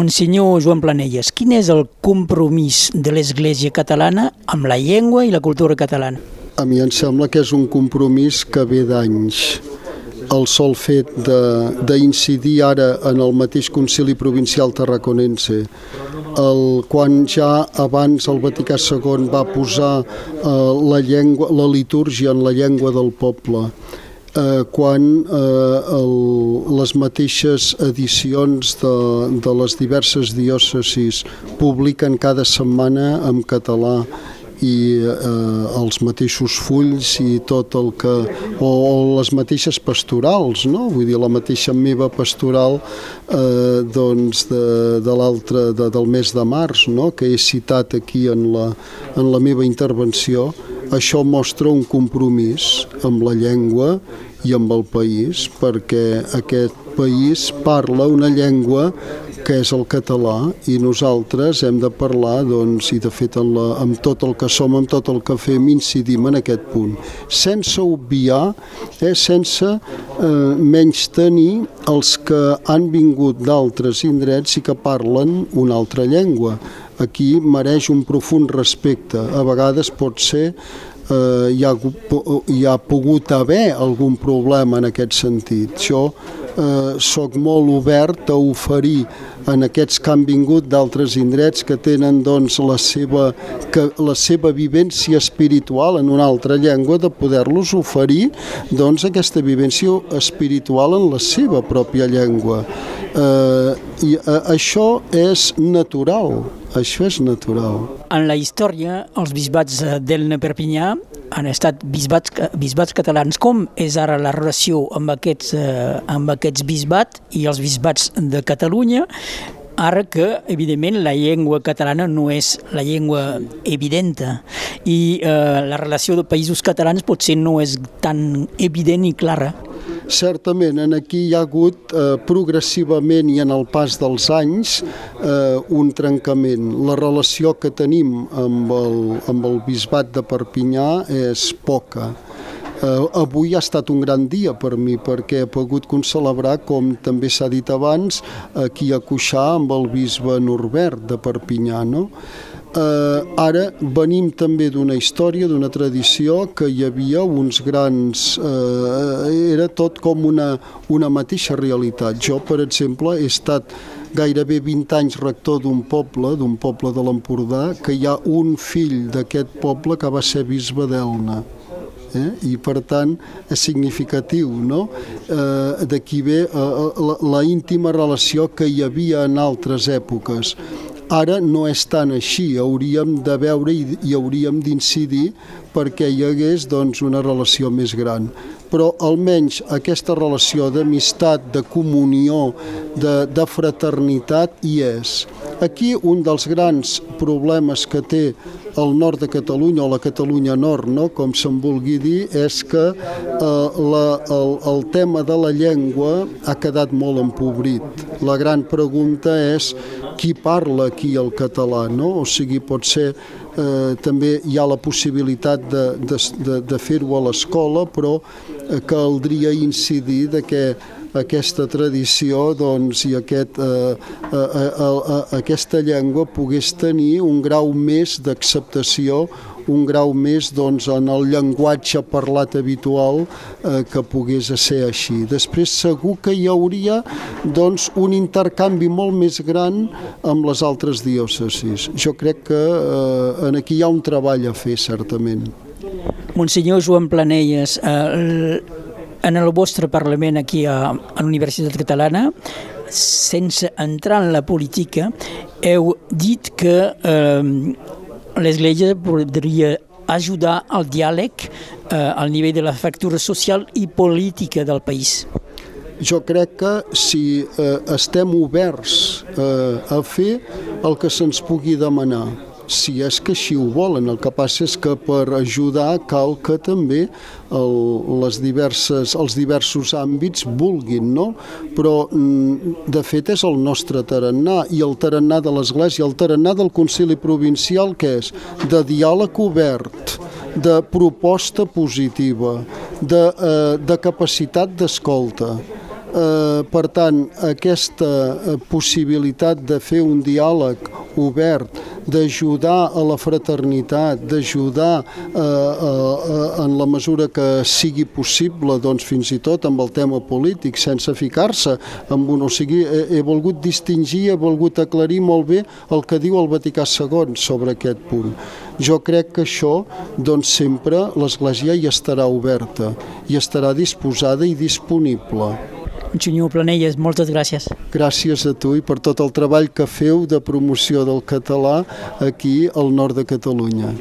Monsenyor Joan Planelles, quin és el compromís de l'Església catalana amb la llengua i la cultura catalana? A mi em sembla que és un compromís que ve d'anys. El sol fet d'incidir ara en el mateix Concili Provincial Tarraconense, el, quan ja abans el Vaticà II va posar eh, la, llengua, la litúrgia en la llengua del poble, eh, quan eh, el, les mateixes edicions de, de les diverses diòcesis publiquen cada setmana en català i eh, els mateixos fulls i tot el que... o, o les mateixes pastorals, no? Vull dir, la mateixa meva pastoral eh, doncs de, de l'altre, de, del mes de març, no? que he citat aquí en la, en la meva intervenció, això mostra un compromís amb la llengua i amb el país, perquè aquest país parla una llengua que és el català i nosaltres hem de parlar doncs, i de fet en la, amb tot el que som, amb tot el que fem incidim en aquest punt. Sense obviar eh, sense eh, menys tenir els que han vingut d'altres indrets i que parlen una altra llengua aquí mereix un profund respecte a vegades pot ser eh, hi, ha, hi ha pogut haver algun problema en aquest sentit. Jo eh, sóc molt obert a oferir en aquests que han vingut d'altres indrets que tenen doncs, la, seva, que, la seva vivència espiritual en una altra llengua, de poder-los oferir doncs, aquesta vivència espiritual en la seva pròpia llengua. Eh, I eh, això és natural, això és natural. En la història, els bisbats d'Elna Perpinyà han estat bisbats, bisbats catalans. Com és ara la relació amb aquests, eh, amb aquests bisbats i els bisbats de Catalunya ara que, evidentment, la llengua catalana no és la llengua evidenta i eh, la relació de països catalans potser no és tan evident i clara. Certament, en aquí hi ha hagut eh, progressivament i en el pas dels anys eh, un trencament. La relació que tenim amb el, amb el bisbat de Perpinyà és poca Eh, avui ha estat un gran dia per mi perquè he pogut concelebrar, com també s'ha dit abans, aquí a Cuixà amb el bisbe Norbert de Perpinyà. No? Eh, ara venim també d'una història, d'una tradició que hi havia uns grans... Eh, era tot com una, una mateixa realitat. Jo, per exemple, he estat gairebé 20 anys rector d'un poble, d'un poble de l'Empordà, que hi ha un fill d'aquest poble que va ser bisbe d'Elna eh? i per tant és significatiu no? eh, d'aquí ve eh, la, la íntima relació que hi havia en altres èpoques ara no és tan així, hauríem de veure i, i hauríem d'incidir perquè hi hagués doncs, una relació més gran però almenys aquesta relació d'amistat, de comunió, de, de fraternitat hi és. Aquí un dels grans problemes que té el nord de Catalunya o la Catalunya nord, no? com se'n vulgui dir, és que eh, la, el, el tema de la llengua ha quedat molt empobrit. La gran pregunta és qui parla aquí el català, no? O sigui, pot ser eh, també hi ha la possibilitat de, de, de, de fer-ho a l'escola, però eh, caldria incidir de que aquesta tradició doncs, i aquest, eh, eh, eh, eh, aquesta llengua pogués tenir un grau més d'acceptació un grau més doncs, en el llenguatge parlat habitual eh, que pogués ser així. Després segur que hi hauria doncs, un intercanvi molt més gran amb les altres diòcesis. Jo crec que eh, en aquí hi ha un treball a fer, certament. Monsenyor Joan Planelles, eh, en el vostre Parlament aquí a, a la Universitat Catalana, sense entrar en la política, heu dit que eh, l'Església podria ajudar al diàleg eh, al nivell de la fractura social i política del país. Jo crec que si eh, estem oberts eh, a fer el que se'ns pugui demanar, si és que així ho volen. El que passa és que per ajudar cal que també el, les diverses, els diversos àmbits vulguin, no? Però, mm, de fet, és el nostre tarannà, i el tarannà de l'Església, el tarannà del Concili Provincial, que és de diàleg obert, de proposta positiva, de, eh, de capacitat d'escolta, Eh, per tant, aquesta eh, possibilitat de fer un diàleg obert, d'ajudar a la fraternitat, d'ajudar eh, eh, en la mesura que sigui possible, doncs fins i tot amb el tema polític, sense ficar-se amb un... O sigui, he, he volgut distingir, he volgut aclarir molt bé el que diu el Vaticà II sobre aquest punt. Jo crec que això, doncs sempre l'Església hi estarà oberta, i estarà disposada i disponible. Senyor Planelles, moltes gràcies. Gràcies a tu i per tot el treball que feu de promoció del català aquí al nord de Catalunya.